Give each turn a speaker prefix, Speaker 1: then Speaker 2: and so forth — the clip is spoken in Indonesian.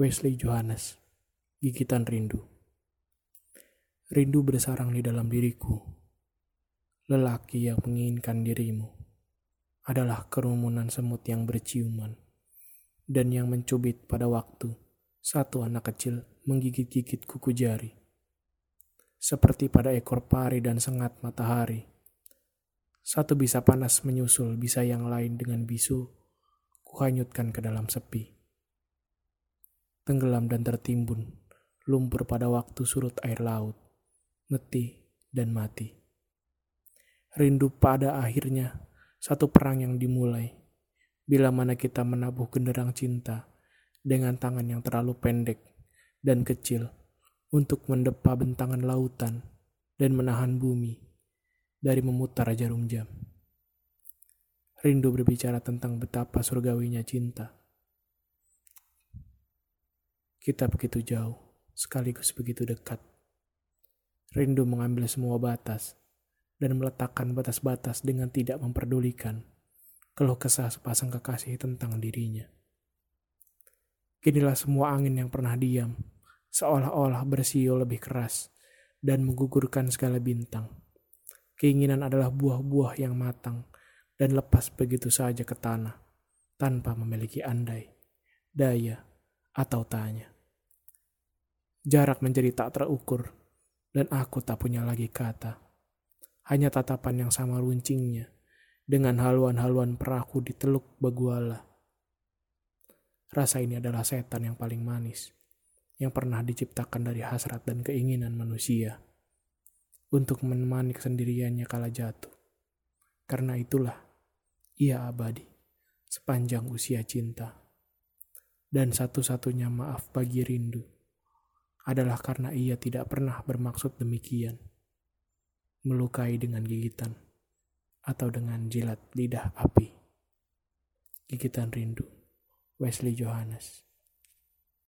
Speaker 1: Wesley Johannes, gigitan rindu. Rindu bersarang di dalam diriku. Lelaki yang menginginkan dirimu adalah kerumunan semut yang berciuman dan yang mencubit pada waktu satu anak kecil menggigit-gigit kuku jari. Seperti pada ekor pari dan sengat matahari. Satu bisa panas menyusul, bisa yang lain dengan bisu, kuhanyutkan ke dalam sepi tenggelam dan tertimbun, lumpur pada waktu surut air laut, meti dan mati. Rindu pada akhirnya satu perang yang dimulai, bila mana kita menabuh genderang cinta dengan tangan yang terlalu pendek dan kecil untuk mendepa bentangan lautan dan menahan bumi dari memutar jarum jam. Rindu berbicara tentang betapa surgawinya cinta kita begitu jauh, sekaligus begitu dekat. Rindu mengambil semua batas dan meletakkan batas-batas dengan tidak memperdulikan keluh kesah sepasang kekasih tentang dirinya. Kinilah semua angin yang pernah diam, seolah-olah bersiul lebih keras dan menggugurkan segala bintang. Keinginan adalah buah-buah yang matang dan lepas begitu saja ke tanah, tanpa memiliki andai, daya, atau tanya. Jarak menjadi tak terukur, dan aku tak punya lagi kata. Hanya tatapan yang sama runcingnya, dengan haluan-haluan perahu di teluk Baguala. Rasa ini adalah setan yang paling manis, yang pernah diciptakan dari hasrat dan keinginan manusia untuk menemani kesendiriannya kala jatuh. Karena itulah ia abadi sepanjang usia cinta dan satu-satunya maaf bagi rindu adalah karena ia tidak pernah bermaksud demikian, melukai dengan gigitan atau dengan jilat lidah api. Gigitan rindu, Wesley Johannes.